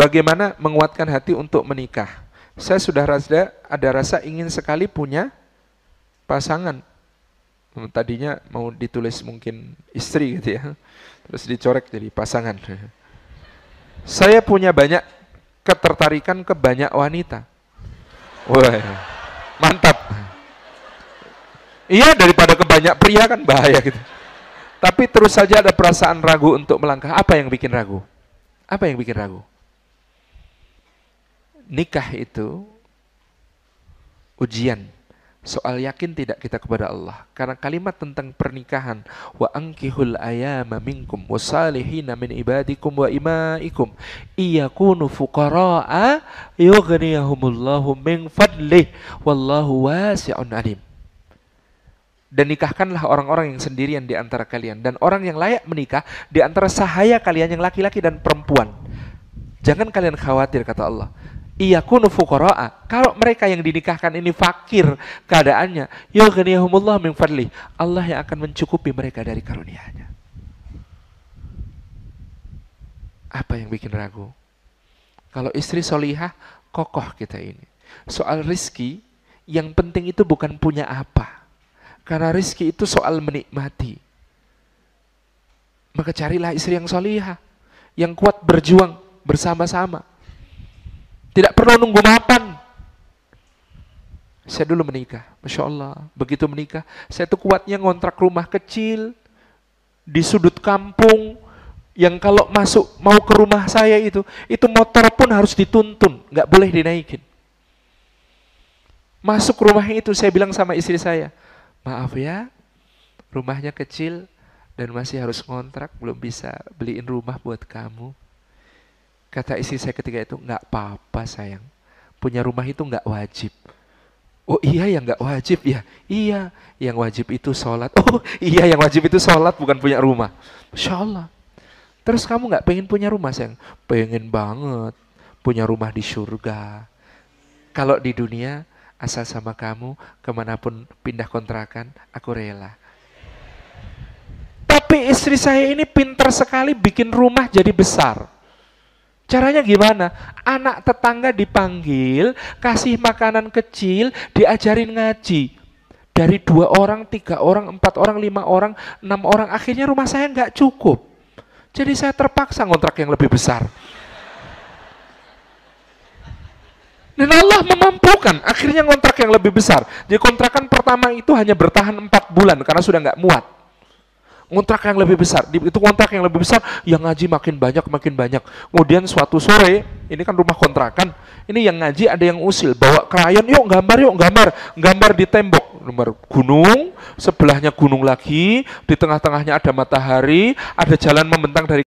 Bagaimana menguatkan hati untuk menikah? Saya sudah rasa ada rasa ingin sekali punya pasangan. Hmm, tadinya mau ditulis mungkin istri gitu ya. Terus dicorek jadi pasangan. Saya punya banyak ketertarikan ke banyak wanita. Wah, mantap. Iya daripada ke banyak pria kan bahaya gitu. Tapi terus saja ada perasaan ragu untuk melangkah. Apa yang bikin ragu? Apa yang bikin ragu? Nikah itu ujian. Soal yakin tidak kita kepada Allah? Karena kalimat tentang pernikahan wa ankihul ayama minkum wasalihina min ibadikum wa imaikum iyakunu fuqara'a yughniyahumullahu min fadlih wallahu wasi'un alim. Dan nikahkanlah orang-orang yang sendirian di antara kalian. Dan orang yang layak menikah di antara sahaya kalian yang laki-laki dan perempuan. Jangan kalian khawatir kata Allah iyakunu fuqara'a. Kalau mereka yang dinikahkan ini fakir keadaannya, yughniyahumullah min. Allah yang akan mencukupi mereka dari karunia-Nya. Apa yang bikin ragu? Kalau istri solihah, kokoh kita ini. Soal rizki, yang penting itu bukan punya apa. Karena rizki itu soal menikmati. Maka carilah istri yang solihah. Yang kuat berjuang bersama-sama tidak perlu nunggu mapan. Saya dulu menikah, Masya Allah. Begitu menikah, saya tuh kuatnya ngontrak rumah kecil di sudut kampung yang kalau masuk mau ke rumah saya itu, itu motor pun harus dituntun, nggak boleh dinaikin. Masuk rumah itu saya bilang sama istri saya, maaf ya, rumahnya kecil dan masih harus ngontrak, belum bisa beliin rumah buat kamu. Kata istri saya ketika itu, nggak apa-apa sayang. Punya rumah itu nggak wajib. Oh iya yang nggak wajib ya? Iya, yang wajib itu sholat. Oh iya yang wajib itu sholat bukan punya rumah. Masya Allah. Terus kamu nggak pengen punya rumah sayang? Pengen banget punya rumah di surga. Kalau di dunia asal sama kamu ke mana pun pindah kontrakan aku rela. Tapi istri saya ini pintar sekali bikin rumah jadi besar. Caranya gimana? Anak tetangga dipanggil, kasih makanan kecil, diajarin ngaji. Dari dua orang, tiga orang, empat orang, lima orang, enam orang, akhirnya rumah saya nggak cukup. Jadi saya terpaksa ngontrak yang lebih besar. Dan Allah memampukan, akhirnya ngontrak yang lebih besar. Jadi kontrakan pertama itu hanya bertahan empat bulan karena sudah nggak muat ngontrak yang lebih besar. Itu kontrak yang lebih besar, yang ngaji makin banyak, makin banyak. Kemudian suatu sore, ini kan rumah kontrakan, ini yang ngaji ada yang usil, bawa krayon, yuk gambar, yuk gambar. Gambar di tembok, gambar gunung, sebelahnya gunung lagi, di tengah-tengahnya ada matahari, ada jalan membentang dari